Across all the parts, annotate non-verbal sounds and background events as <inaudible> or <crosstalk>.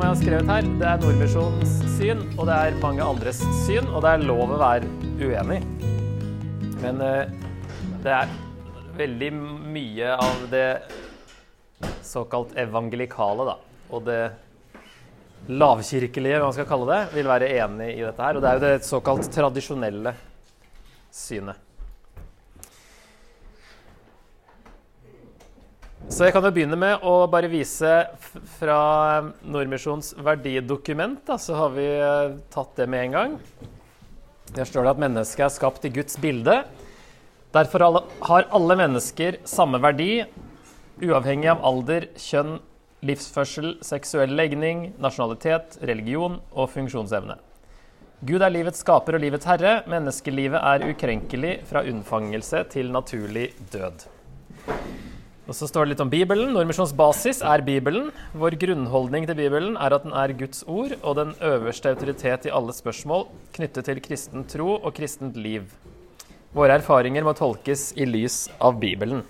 som jeg har skrevet her, det er Nordmisjonens syn, og det er mange andres syn, og det er lov å være uenig. Men eh, det er veldig mye av det såkalt evangelikale, da, og det lavkirkelige, hva man skal kalle det, vil være enig i dette her. Og det er jo det såkalt tradisjonelle synet. Så jeg kan jo begynne med å bare vise fra Nordmisjons verdidokument. Da, så har vi eh, tatt det med en gang. Der står det at mennesket er skapt i Guds bilde. Derfor har alle mennesker samme verdi, uavhengig av alder, kjønn, livsførsel, seksuell legning, nasjonalitet, religion og funksjonsevne. Gud er livets skaper og livets herre. Menneskelivet er ukrenkelig fra unnfangelse til naturlig død. Og så står det litt om Bibelen. Nordmisjons basis er Bibelen. Vår grunnholdning til Bibelen er at den er Guds ord og den øverste autoritet i alle spørsmål knyttet til kristen tro og kristent liv. Våre erfaringer må tolkes i lys av Bibelen.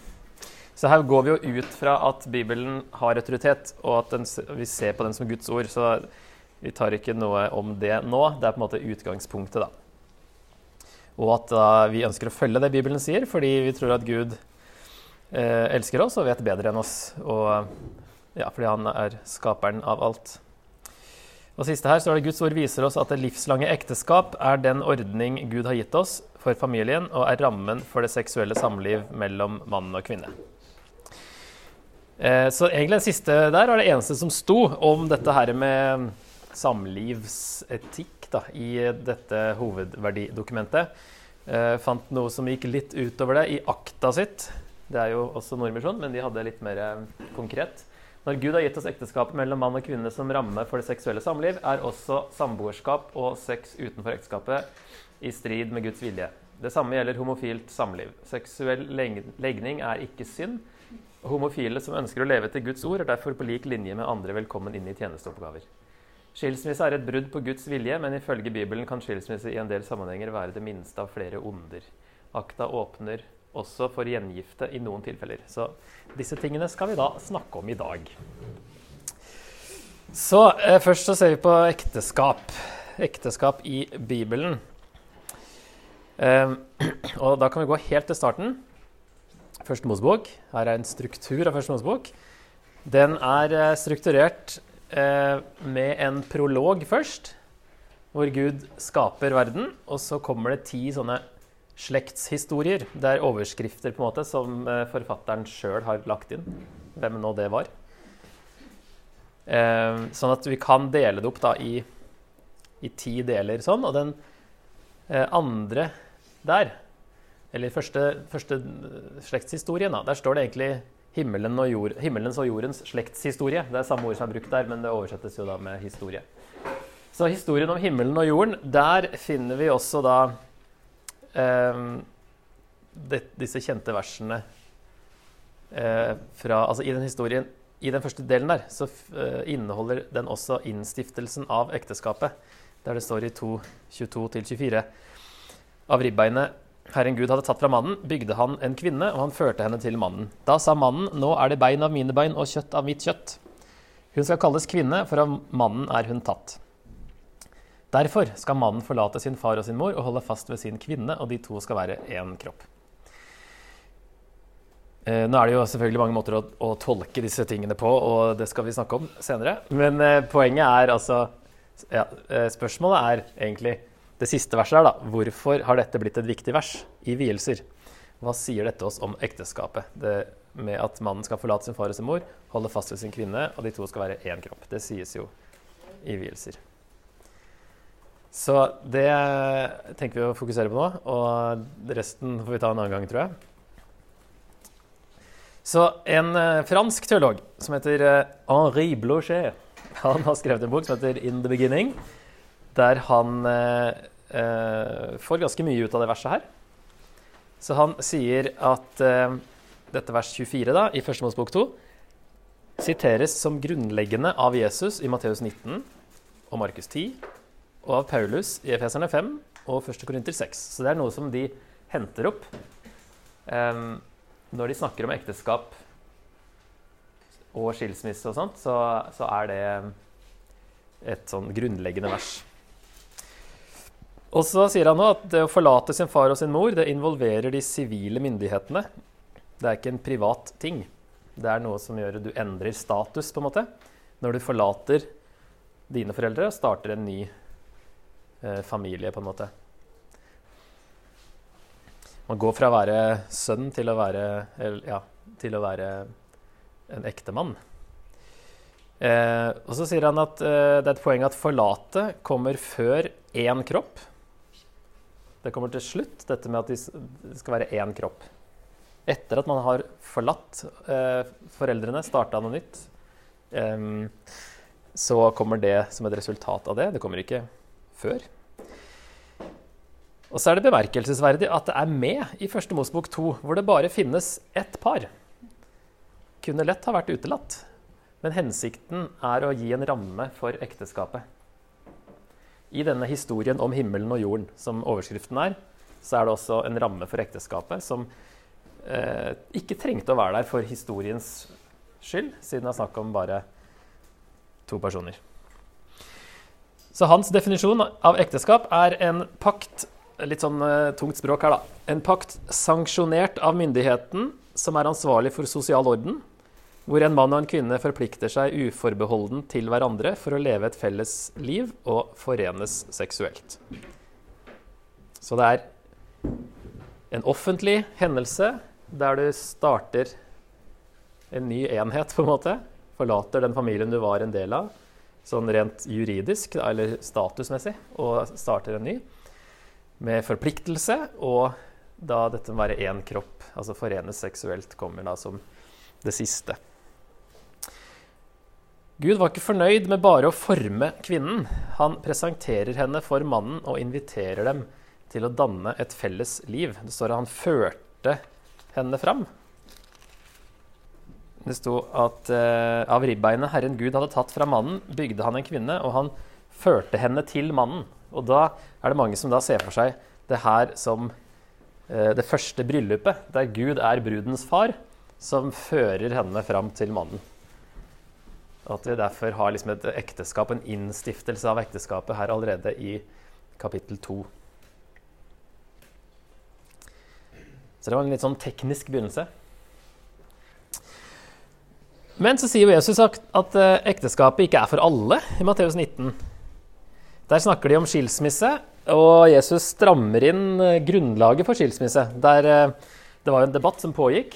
Så her går vi jo ut fra at Bibelen har autoritet, og at den, vi ser på den som Guds ord. Så vi tar ikke noe om det nå. Det er på en måte utgangspunktet, da. Og at da, vi ønsker å følge det Bibelen sier, fordi vi tror at Gud eh, elsker oss og vet bedre enn oss. Og, ja, fordi han er skaperen av alt. Og siste her så er det Guds ord viser oss at det livslange ekteskap er den ordning Gud har gitt oss for familien, og er rammen for det seksuelle samliv mellom mann og kvinne. Eh, så egentlig den siste der var det eneste som sto om dette her med samlivsetikk da, i dette hovedverdidokumentet. Eh, fant noe som gikk litt utover det i akta sitt. Det er jo også Nordmisjon, men de hadde litt mer eh, konkret. Når Gud har gitt oss ekteskapet mellom mann og kvinne som ramme for det seksuelle samliv, er også samboerskap og sex utenfor ekteskapet i strid med Guds vilje. Det samme gjelder homofilt samliv. Seksuell legning er ikke synd. Homofile som ønsker å leve etter Guds ord, er derfor på lik linje med andre velkommen inn i tjenesteoppgaver. Skilsmisse er et brudd på Guds vilje, men ifølge Bibelen kan skilsmisse i en del sammenhenger være det minste av flere onder. Akta åpner også for gjengifte i noen tilfeller. Så disse tingene skal vi da snakke om i dag. Så eh, først så ser vi på ekteskap. Ekteskap i Bibelen. Eh, <clears throat> og da kan vi gå helt til starten. Første Mosebok. Her er en struktur av Første Mosebok. Den er eh, strukturert eh, med en prolog først, hvor Gud skaper verden. Og så kommer det ti sånne slektshistorier. Det er overskrifter på en måte som eh, forfatteren sjøl har lagt inn. Hvem nå det var. Eh, sånn at vi kan dele det opp da i, i ti deler sånn. Og den eh, andre der, eller første, første slektshistorien, da, der står det egentlig himmelen og jord, 'Himmelens og jordens slektshistorie'. Det er samme ord som er brukt der, men det oversettes jo da med historie. Så historien om himmelen og jorden, der finner vi også da det, disse kjente versene eh, fra Altså i den historien i den første delen der så uh, inneholder den også innstiftelsen av ekteskapet. Der det står i 2.22-24 Av ribbeinet Herren Gud hadde tatt fra mannen, bygde han en kvinne, og han førte henne til mannen. Da sa mannen, nå er det bein av mine bein og kjøtt av mitt kjøtt. Hun skal kalles kvinne, for av mannen er hun tatt. Derfor skal mannen forlate sin far og sin mor og holde fast ved sin kvinne, og de to skal være én kropp. Eh, nå er det jo selvfølgelig mange måter å, å, tolke disse tingene på, og det skal vi snakke om senere. Men eh, poenget er altså ja, eh, Spørsmålet er egentlig det siste verset her, da. Hvorfor har dette blitt et viktig vers i vielser? Hva sier dette oss om ekteskapet? Det med at mannen skal forlate sin far og sin mor, holde fast ved sin kvinne, og de to skal være én kropp. Det sies jo i vielser. Så det tenker vi å fokusere på nå, og resten får vi ta en annen gang, tror jeg. Så en eh, fransk teolog som heter eh, Henri Blochet, han har skrevet en bok som heter 'In the Beginning', der han eh, eh, får ganske mye ut av det verset her. Så han sier at eh, dette vers 24 da, i Første bok 2 siteres som grunnleggende av Jesus i Matteus 19 og Markus 10 og av Paulus i Efeserne 5 og 1. Korinter 6. Så det er noe som de henter opp um, når de snakker om ekteskap og skilsmisse og sånt, så, så er det et sånn grunnleggende vers. Og så sier han nå at det å forlate sin far og sin mor, det involverer de sivile myndighetene. Det er ikke en privat ting. Det er noe som gjør at du endrer status, på en måte. Når du forlater dine foreldre og starter en ny familie, på en måte. Man går fra å være sønn til å være, ja, til å være en ektemann. Eh, og så sier han at eh, det er et poeng at forlate kommer før én kropp. Det kommer til slutt, dette med at det skal være én kropp. Etter at man har forlatt eh, foreldrene, starta noe nytt, eh, så kommer det som et resultat av det. Det kommer ikke før. Og så er det bemerkelsesverdig at det er med i Første Mosebok 2, hvor det bare finnes ett par. Kunne lett ha vært utelatt, men hensikten er å gi en ramme for ekteskapet. I denne historien om himmelen og jorden, som overskriften er, så er det også en ramme for ekteskapet som eh, ikke trengte å være der for historiens skyld, siden det er snakk om bare to personer. Så hans definisjon av ekteskap er en pakt Litt sånn uh, tungt språk her, da. En pakt sanksjonert av myndigheten som er ansvarlig for sosial orden, hvor en mann og en kvinne forplikter seg uforbeholden til hverandre for å leve et felles liv og forenes seksuelt. Så det er en offentlig hendelse der du starter en ny enhet, på en måte. Forlater den familien du var en del av, sånn rent juridisk eller statusmessig, og starter en ny. Med forpliktelse, og da dette må være én kropp, altså forenes seksuelt, kommer da som det siste. Gud var ikke fornøyd med bare å forme kvinnen. Han presenterer henne for mannen og inviterer dem til å danne et felles liv. Det står at han førte henne fram. Det sto at uh, av ribbeinet Herren Gud hadde tatt fra mannen, bygde han en kvinne, og han førte henne til mannen. Og da er det mange som da ser for seg det her som uh, det første bryllupet, der Gud er brudens far, som fører henne fram til mannen. Og At vi derfor har liksom et ekteskap, en innstiftelse av ekteskapet her allerede i kapittel to. Så det var en litt sånn teknisk begynnelse. Men så sier jo Jesus at at ekteskapet ikke er for alle i Matteus 19. Der snakker de om skilsmisse, og Jesus strammer inn eh, grunnlaget for skilsmisse. Der, eh, det var en debatt som pågikk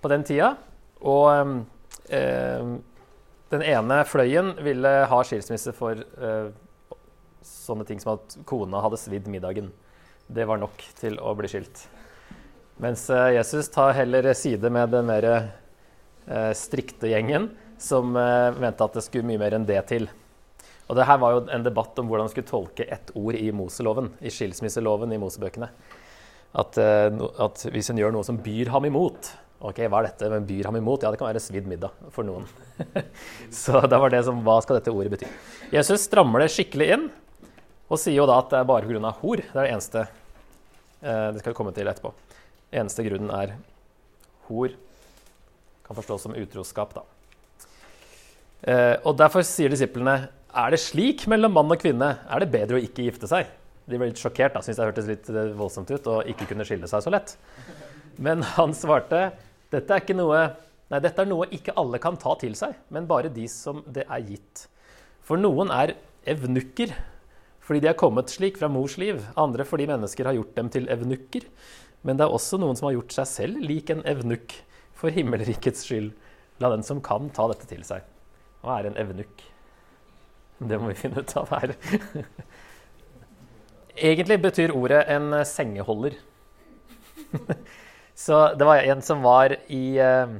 på den tida. Og eh, den ene fløyen ville ha skilsmisse for eh, sånne ting som at kona hadde svidd middagen. Det var nok til å bli skilt. Mens eh, Jesus tar heller side med den mer eh, strikte gjengen som eh, mente at det skulle mye mer enn det til. Og det her var jo en debatt om hvordan man skulle tolke ett ord i Moseloven, i skilsmisseloven i Mosebøkene. At, eh, at, hvis hun gjør noe som byr ham imot Ok, hva er dette? Men byr ham imot? Ja, det kan være svidd middag for noen. <laughs> Så da var det som Hva skal dette ordet bety? Jesus strammer det skikkelig inn og sier jo da at det er bare pga. hor. Det er det eneste eh, det skal komme til etterpå. Eneste grunnen er hor kan forstås som utroskap, da. Eh, og Derfor sier disiplene er det slik mellom mann og kvinne. Er det bedre å ikke gifte seg? De ble litt sjokkert, da, syntes det hørtes litt eh, voldsomt ut, og ikke kunne skille seg så lett. Men han svarte dette er, noe, nei, dette er noe ikke alle kan ta til seg, men bare de som det er gitt. For noen er evnukker fordi de er kommet slik fra mors liv. Andre fordi mennesker har gjort dem til evnukker. Men det er også noen som har gjort seg selv lik en evnukk for himmelrikets skyld. La den som kan, ta dette til seg. Hva er en evnukk? Det må vi finne ut av her. <laughs> Egentlig betyr ordet en sengeholder. <laughs> Så det var en som var i, eh,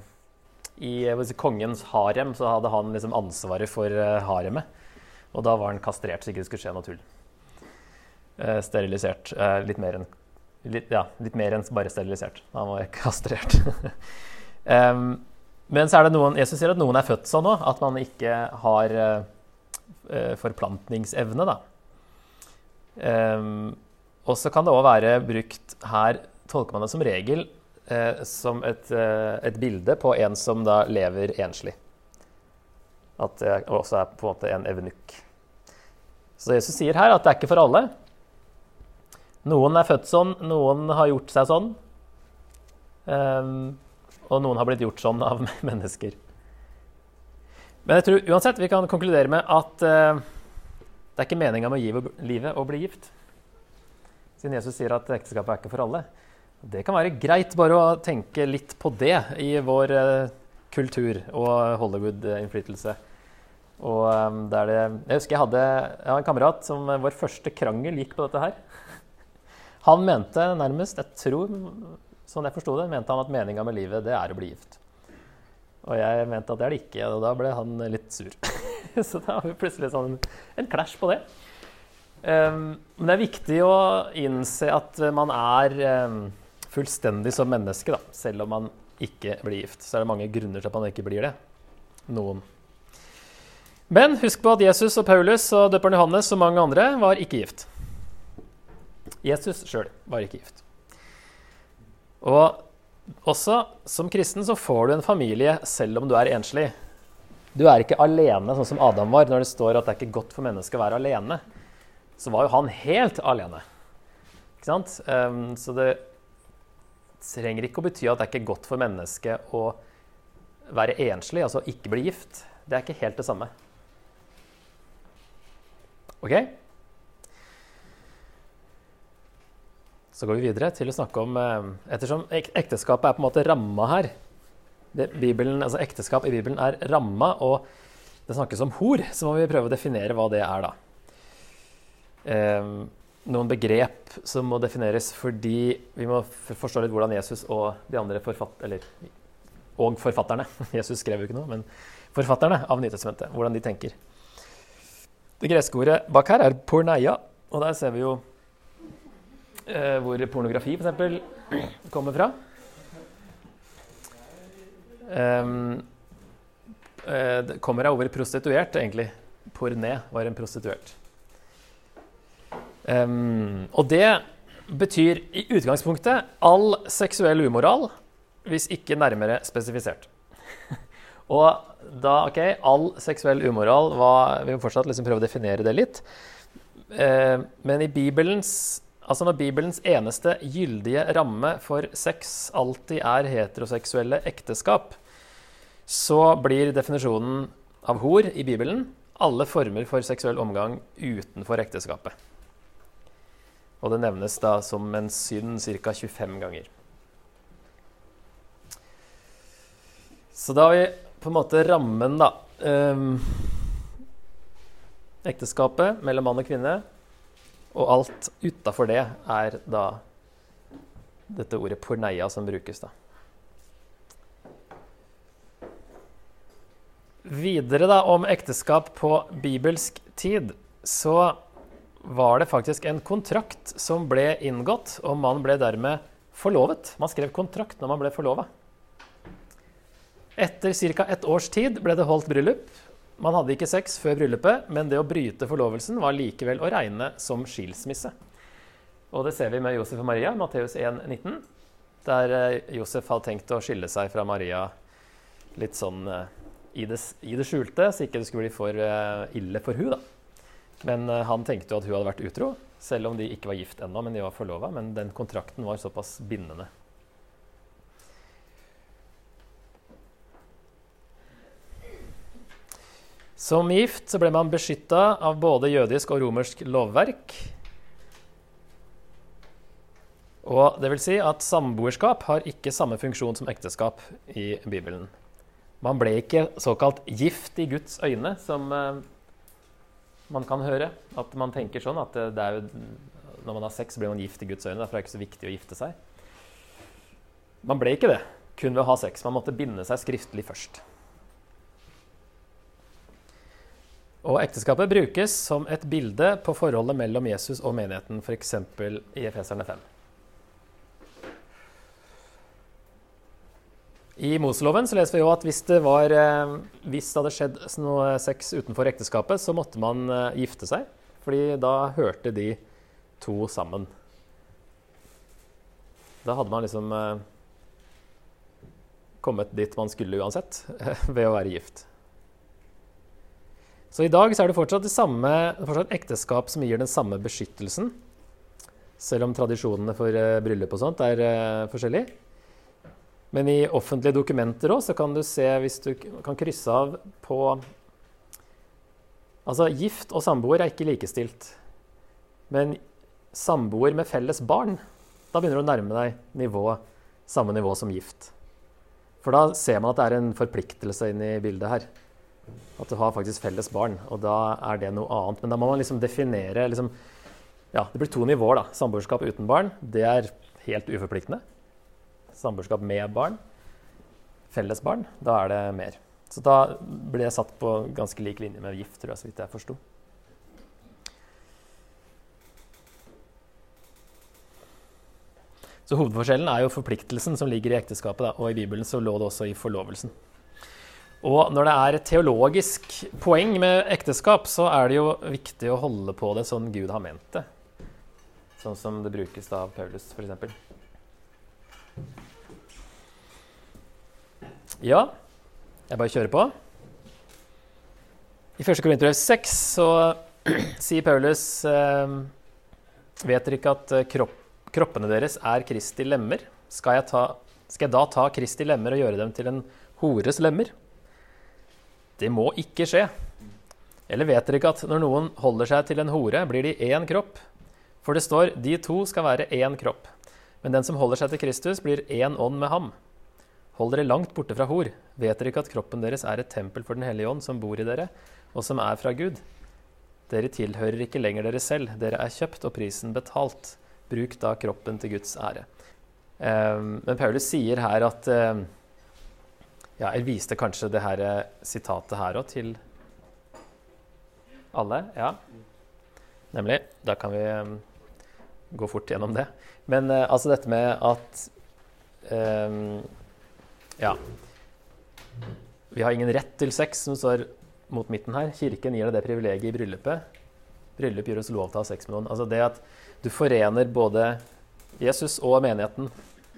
i kongens harem, så hadde han liksom ansvaret for eh, haremet. Og da var han kastrert så ikke det skulle skje noe tull. Eh, sterilisert. litt mer enn litt, ja, litt mer enn bare sterilisert. Han var kastrert. <laughs> Um, men så er det noen, Jesus sier at noen er født sånn òg, at man ikke har uh, forplantningsevne. da. Um, og så kan det òg være brukt her, tolker man det som regel, uh, som et, uh, et, bilde på en som da lever enslig. at det også er på en måte en evnukk. Så Jesus sier her at det er ikke for alle. Noen er født sånn, noen har gjort seg sånn. Um, og noen har blitt gjort sånn av <laughs> mennesker. Men jeg tror uansett vi kan konkludere med at uh, det er ikke meninga med livet å bli gift. Siden Jesus sier at ekteskapet er ikke for alle. Det kan være greit bare å tenke litt på det i vår uh, kultur og Hollywood-innflytelse. Og um, det, Jeg husker jeg hadde, hadde en kamerat som vår første krangel gikk på dette her. Han mente nærmest, jeg tror, sånn jeg forsto det, mente han at meninga med livet det er å bli gift. Og jeg mente at det er det ikke, og da ble han litt sur. <laughs> Så da har vi plutselig sånn en clash på det. Um, men det er viktig å innse at man er um, fullstendig som menneske, da, selv om man ikke blir gift. Så er det mange grunner til at man ikke blir det. Noen. Men husk på at Jesus og Paulus og døperen Johannes og mange andre var ikke gift. Jesus sjøl var ikke gift. Og også som kristen så får du en familie selv om du er enslig. Du er ikke alene, sånn som Adam var. Når det står at det er ikke godt for mennesket å være alene, så var jo han helt alene. Ikke sant? Um, så det trenger ikke å bety at det er ikke godt for mennesket å være enslig, altså ikke bli gift. Det er ikke helt det samme. Ok? Så går vi videre til å snakke om eh, Ettersom ekteskapet er på en måte ramma her Bibelen, altså Ekteskap i Bibelen er ramma, og det snakkes om hor, så må vi prøve å definere hva det er, da. Eh, noen begrep som må defineres fordi vi må forstå litt hvordan Jesus og de andre forfatt eller, og forfatterne <laughs> Jesus skrev jo ikke noe, men forfatterne av Nytestamentet, hvordan de tenker. Det greske ordet bak her er porneia, og der ser vi jo hvor pornografi f.eks. kommer fra. Um, det kommer av ordet prostituert, egentlig. Porné var en prostituert. Og det betyr i utgangspunktet all seksuell umoral, hvis ikke nærmere spesifisert. <laughs> og da, ok, all seksuell umoral var, Vi må fortsatt liksom prøve å definere det litt. Eh, men i Bibelens Altså når Bibelens eneste gyldige ramme for sex alltid er heteroseksuelle ekteskap, så blir definisjonen av hor i Bibelen alle former for seksuell omgang utenfor ekteskapet. Og det nevnes da som en synd ca. 25 ganger. Så da har vi på en måte rammen, da. Um, ekteskapet mellom mann og kvinne. Og alt utafor det er da dette ordet porneia som brukes, da. Videre da om ekteskap på bibelsk tid, så var det faktisk en kontrakt som ble inngått, og man ble dermed forlovet. Man skrev kontrakt når man ble forlova. Etter ca. et års tid ble det holdt bryllup. Man hadde ikke sex før bryllupet, men det å bryte forlovelsen var likevel å regne som skilsmisse. Og det ser vi med Josef og Maria, Matteus 1, 19, der eh, Josef hadde tenkt å skille seg fra Maria litt sånn uh, i, det, i, det, skjulte, så ikke det skulle bli for uh, ille for hun da. Men han tenkte jo at hun hadde vært utro, selv om de ikke var gift ennå, men de var forlova. Men den kontrakten var såpass bindende. Som gift så ble man beskytta av både jødisk og romersk lovverk. Og det vil si at samboerskap har ikke samme funksjon som ekteskap i Bibelen. Man ble ikke såkalt gift i Guds øyne, som uh, man kan høre. At man tenker sånn at jo, når man har sex, blir man gift i Guds øyne. Derfor er det ikke så viktig å gifte seg. Man ble ikke det kun ved å ha sex. Man måtte binde seg skriftlig først. Og ekteskapet brukes som et bilde på forholdet mellom Jesus og menigheten, f.eks. i Efeserne 5. I Moseloven så leser vi jo at hvis det, var, eh, hvis det hadde skjedd noe sex utenfor ekteskapet, så måtte man eh, gifte seg. Fordi da hørte de to sammen. Da hadde man liksom eh, kommet dit man skulle uansett, <laughs> ved å være gift. Så i dag så er det fortsatt, det samme, fortsatt ekteskap som gir den samme beskyttelsen. Selv om tradisjonene for uh, bryllup og sånt er uh, forskjellige. Men i offentlige dokumenter så kan du se, hvis du kan krysse av på Altså, gift og samboer er ikke likestilt. Men samboer med felles barn, da begynner du å nærme deg nivå, samme nivå som gift. For da ser man at det er en forpliktelse inne i bildet her. At du har faktisk felles barn, og da er det noe annet. Men da må man liksom definere liksom, Ja, det blir to nivåer, da. Samboerskap uten barn, det er helt uforpliktende. Samboerskap med barn, felles barn, da er det mer. Så da ble jeg satt på ganske lik linje med gift, tror jeg, så vidt jeg forsto. Så hovedforskjellen er jo forpliktelsen som ligger i ekteskapet, da, og i Bibelen så lå det også i forlovelsen. Og når det er et teologisk poeng med ekteskap, så er det jo viktig å holde på det sånn Gud har ment det. Sånn som det brukes av Paulus, f.eks. Ja, jeg bare kjører på. I 1. Korinterbrev 6 så <clears throat> sier Paulus eh, Vet dere ikke at eh, kropp kroppene deres er Kristi lemmer, skal jeg, ta, skal jeg da ta Kristi lemmer og gjøre dem til en hores lemmer? Det må ikke skje. Eller vet dere ikke at når noen holder seg til en hore, blir de én kropp? For det står 'de to skal være én kropp'. Men den som holder seg til Kristus, blir én ånd med ham. Hold dere langt borte fra hor. Vet dere ikke at kroppen deres er et tempel for Den hellige ånd, som bor i dere, og som er fra Gud? Dere tilhører ikke lenger dere selv, dere er kjøpt og prisen betalt. Bruk da kroppen til Guds ære. Um, men Paulus sier her at um, Ja, jeg viste kanskje det her eh, sitatet her òg til alle. Ja. Nemlig. Da kan vi um, gå fort gjennom det. Men uh, altså dette med at Ja. Vi har ingen rett til sex, som står mot midten her. Kirken gir deg det privilegiet i bryllupet. Bryllup gjør oss lov til å ha sex med noen. Altså det at du forener både Jesus og menigheten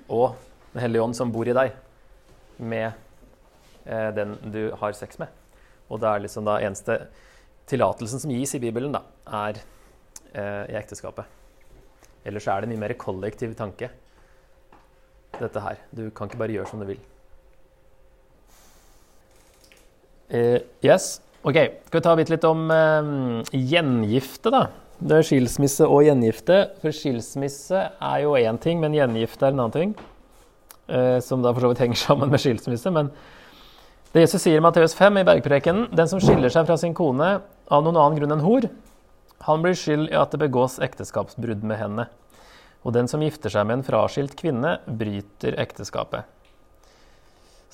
og Den hellige ånd som bor i deg, med eh, den du har sex med. Og det er liksom da eneste tillatelsen som gis i Bibelen, da, er eh, i ekteskapet. Ellers er det en mye mer kollektiv tanke, dette her. Du kan ikke bare gjøre som du vil. Eh, yes. Ok, Skal vi ta litt litt om uh, gjengifte, da? Det er skilsmisse og gjengifte. For skilsmisse er jo én ting, men gjengifte er en annen ting. Eh, som da for så vidt henger sammen med skilsmisse. Men det Jesus sier i Matteus 5 i bergprekenen, den som skiller seg fra sin kone av noen annen grunn enn hor, han blir skyld i at det begås ekteskapsbrudd med henne. Og den som gifter seg med en fraskilt kvinne, bryter ekteskapet.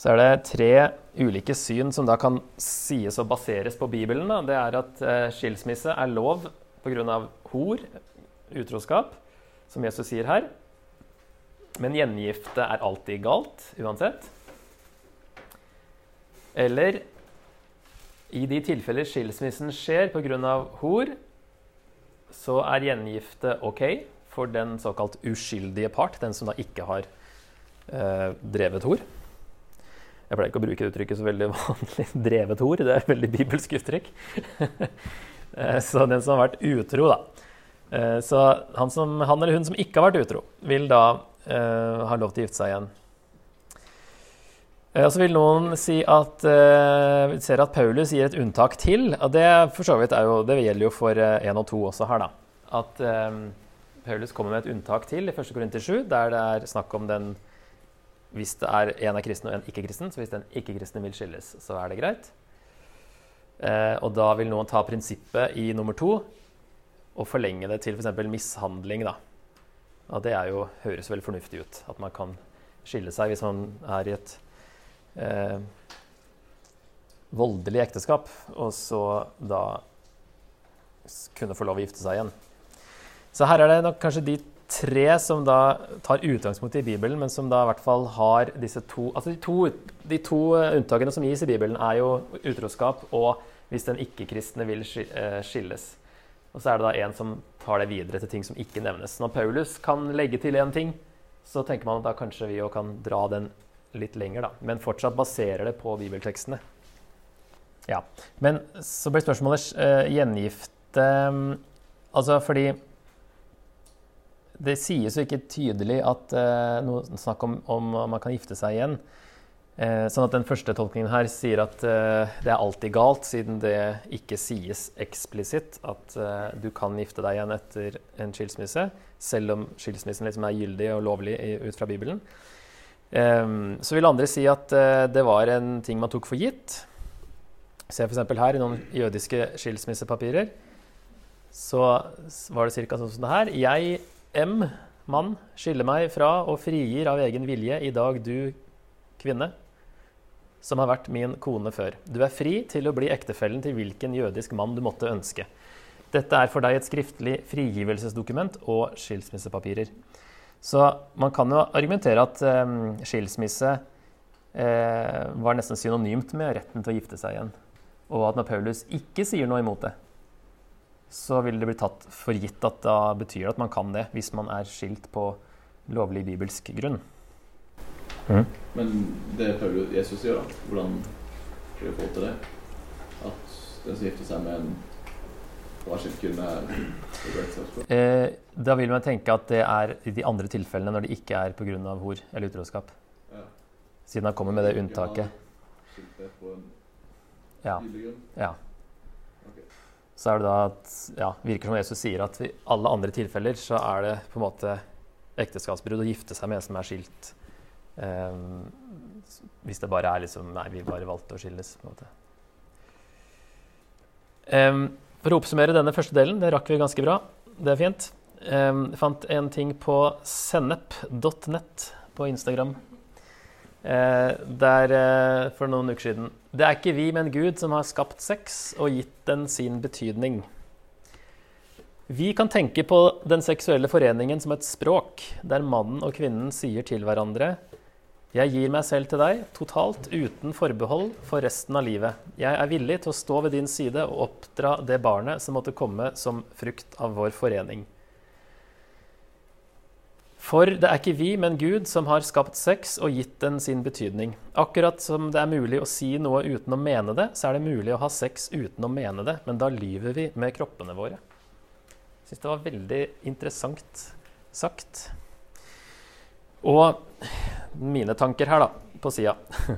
Så er det tre ulike syn som da kan sies å baseres på Bibelen. Da. Det er at eh, skilsmisse er lov pga. hor, utroskap, som Jesus sier her. Men gjengifte er alltid galt, uansett. Eller i de tilfeller skilsmissen skjer pga. hor, så er gjengifte ok for den såkalt uskyldige part, den som da ikke har eh, drevet hor. Jeg pleier ikke å bruke uttrykket så veldig <laughs> vanlig. Drevet hor, det er et veldig bibelsk uttrykk. <laughs> Eh, så den som har vært utro, da. Eh, så han, som, han, eller hun som ikke har vært utro, vil da eh, ha lov til å gifte seg igjen. Og så vil noen si at uh, ser at Paulus gir et unntak til. og Det for så vidt jo, det gjelder jo for 1 og 2 også her. da, At um, Paulus kommer med et unntak til i 1. Korinter 7, der det er snakk om den hvis det er en er kristen og en ikke-kristen. Så hvis den ikke-kristne vil skilles, så er det greit. Uh, og da vil noen ta prinsippet i nummer to og forlenge det til f.eks. mishandling. Da. Og det jo, høres veldig fornuftig ut. At man kan skille seg hvis man er i et eh, voldelig ekteskap, og så da kunne få lov å gifte seg igjen. Så her er det nok kanskje de tre som da tar utgangspunkt i Bibelen, men som da i hvert fall har disse to Altså de to, de to unntakene som gis i Bibelen, er jo utroskap og hvis den ikke-kristne vil eh, skilles. Og så er det da en som tar det videre til ting som ikke nevnes. Når Paulus kan legge til én ting, så tenker man at da kanskje vi òg kan dra den litt lenger, da. Men fortsatt baserer det på bibeltekstene. Ja. Men så blir spørsmålet uh, gjengifte um, Altså fordi det sies jo ikke tydelig at uh, noe snakk om om man kan gifte seg igjen. Uh, sånn at den første tolkningen her sier at uh, det er alltid galt, siden det ikke sies eksplisitt at du kan gifte deg igjen etter en skilsmisse, selv om skilsmissen liksom er gyldig og lovlig i, ut fra Bibelen. Um, så vil andre si at det var en ting man tok for gitt. Se f.eks. her i noen jødiske skilsmissepapirer. Så var det ca. sånn som det her. Jeg M, mann, skiller meg fra og frigir av egen vilje i dag du, kvinne, som har vært min kone før. Du er fri til å bli ektefellen til hvilken jødisk mann du måtte ønske. Dette er for deg et skriftlig frigivelsesdokument og skilsmissepapirer. Så man kan jo argumentere at eh, skilsmisse eh, var nesten synonymt med retten til å gifte seg igjen. Og at når Paulus ikke sier noe imot det, så vil det bli tatt for gitt at da betyr det at man kan det, hvis man er skilt på lovlig bibelsk grunn. Mm. Men det Paulus Jesus gjør, da, hvordan skal vi få til det? At den som gifter seg med en eh, Da vil man tenke at det er i de andre tilfellene når det ikke er pga. hor eller utroskap. Ja. Siden han kommer med det unntaket. Ja. ja så er det da at ja, virker som Jesus sier at i alle andre tilfeller så er det på en måte ekteskapsbrudd å gifte seg med en som er skilt. Um, hvis det bare er liksom Nei, vi bare valgte å skilles. på en måte. Um, for å oppsummere denne første delen, det rakk vi ganske bra. Det er fint. Um, fant en ting på sennep.net på Instagram. Uh, der uh, for noen uker siden det er ikke vi, men Gud som har skapt sex og gitt den sin betydning. Vi kan tenke på den seksuelle foreningen som et språk, der mannen og kvinnen sier til hverandre Jeg gir meg selv til deg, totalt uten forbehold, for resten av livet. Jeg er villig til å stå ved din side og oppdra det barnet som måtte komme som frukt av vår forening. For det er ikke vi, men Gud, som har skapt sex og gitt den sin betydning. Akkurat som det er mulig å si noe uten å mene det, så er det mulig å ha sex uten å mene det, men da lyver vi med kroppene våre. Jeg syns det var veldig interessant sagt. Og mine tanker her, da, på sida. <laughs>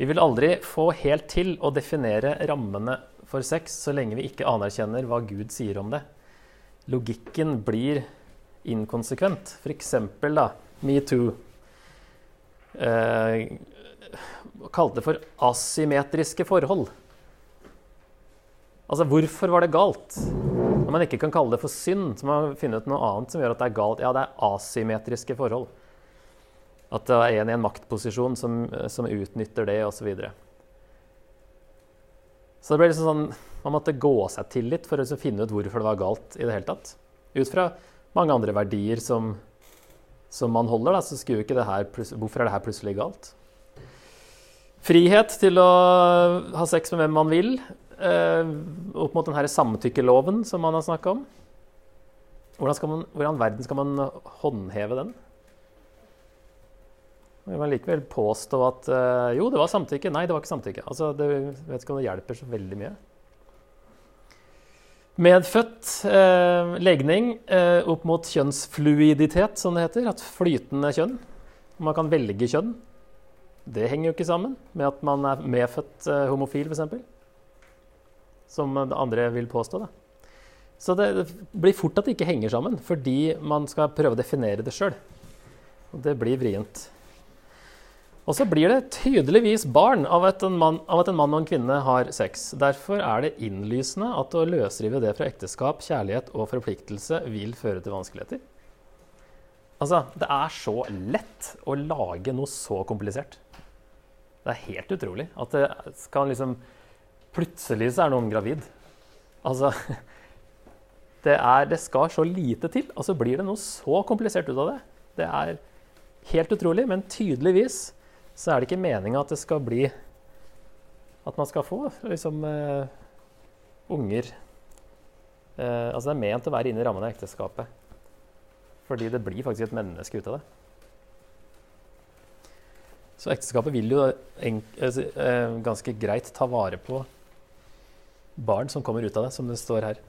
Vi vil aldri få helt til å definere rammene for sex så lenge vi ikke anerkjenner hva Gud sier om det. Logikken blir inkonsekvent. F.eks. da metoo. Eh, kalte det for asymmetriske forhold. Altså, hvorfor var det galt? Når man ikke kan kalle det for synd, så må man finne ut noe annet som gjør at det er galt. Ja, det er asymmetriske forhold. At det er en i en maktposisjon som, som utnytter det, osv. Så, videre. så det ble liksom sånn Man måtte gå seg til litt for å finne ut hvorfor det var galt i det hele tatt. Ut fra mange andre verdier som, som man holder, da, så skulle jo ikke det her Hvorfor er det her plutselig galt? Frihet til å ha sex med hvem man vil, eh, opp mot denne samtykkeloven som man har snakka om. Hvordan, man, hvordan verden skal man håndheve den? Vil man likevel påstå at uh, jo, det var samtykke? Nei, det var ikke samtykke. Altså, det, vet ikke om det hjelper så veldig mye. Medfødt eh, legning eh, opp mot kjønnsfluiditet, som det heter. At flytende kjønn. Man kan velge kjønn. Det henger jo ikke sammen med at man er medfødt homofil, f.eks. Som andre vil påstå. Da. Så det, det blir fort at det ikke henger sammen, fordi man skal prøve å definere det sjøl. Og det blir vrient. Og så blir det tydeligvis barn av at, mann, av at, en mann og en kvinne har sex. Derfor er det innlysende at å løsrive det fra ekteskap, kjærlighet og forpliktelse vil føre til vanskeligheter. Altså, det er så lett å lage noe så komplisert. Det er helt utrolig at det kan liksom Plutselig så er noen gravid. Altså <laughs> det, er, det skal så lite til, og så blir det noe så komplisert ut av det. Det er helt utrolig, men tydeligvis så er det ikke meninga at det skal bli At man skal få liksom uh, unger uh, Altså det er ment å være inne i rammen av ekteskapet. Fordi det blir faktisk et menneske ut av det. Så ekteskapet vil jo uh, ganske greit ta vare på barn som kommer ut av det, som det står her.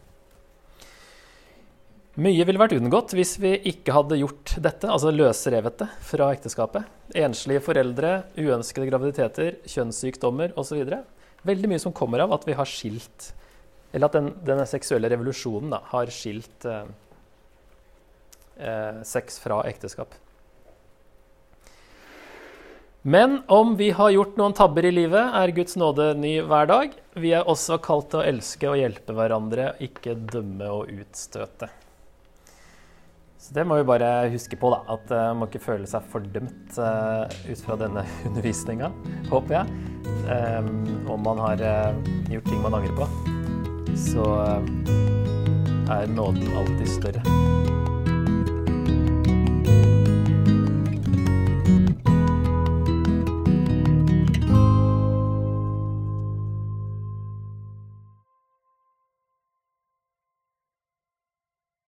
Mye ville vært unngått hvis vi ikke hadde gjort dette, altså løsrevet det fra ekteskapet. Enslige foreldre, uønskede graviditeter, kjønnssykdommer osv. Veldig mye som kommer av at vi har skilt Eller at den, denne seksuelle revolusjonen da, har skilt eh, eh, sex fra ekteskap. Men om vi har gjort noen tabber i livet, er Guds nåde ny hver dag. Vi er også kalt til å elske og hjelpe hverandre, ikke dømme og utstøte. Så det må vi bare huske på, da. At uh, man ikke føle seg fordømt uh, ut fra denne <laughs> undervisninga, håper jeg. Um, om man har uh, gjort ting man angrer på, så er nåden alltid større.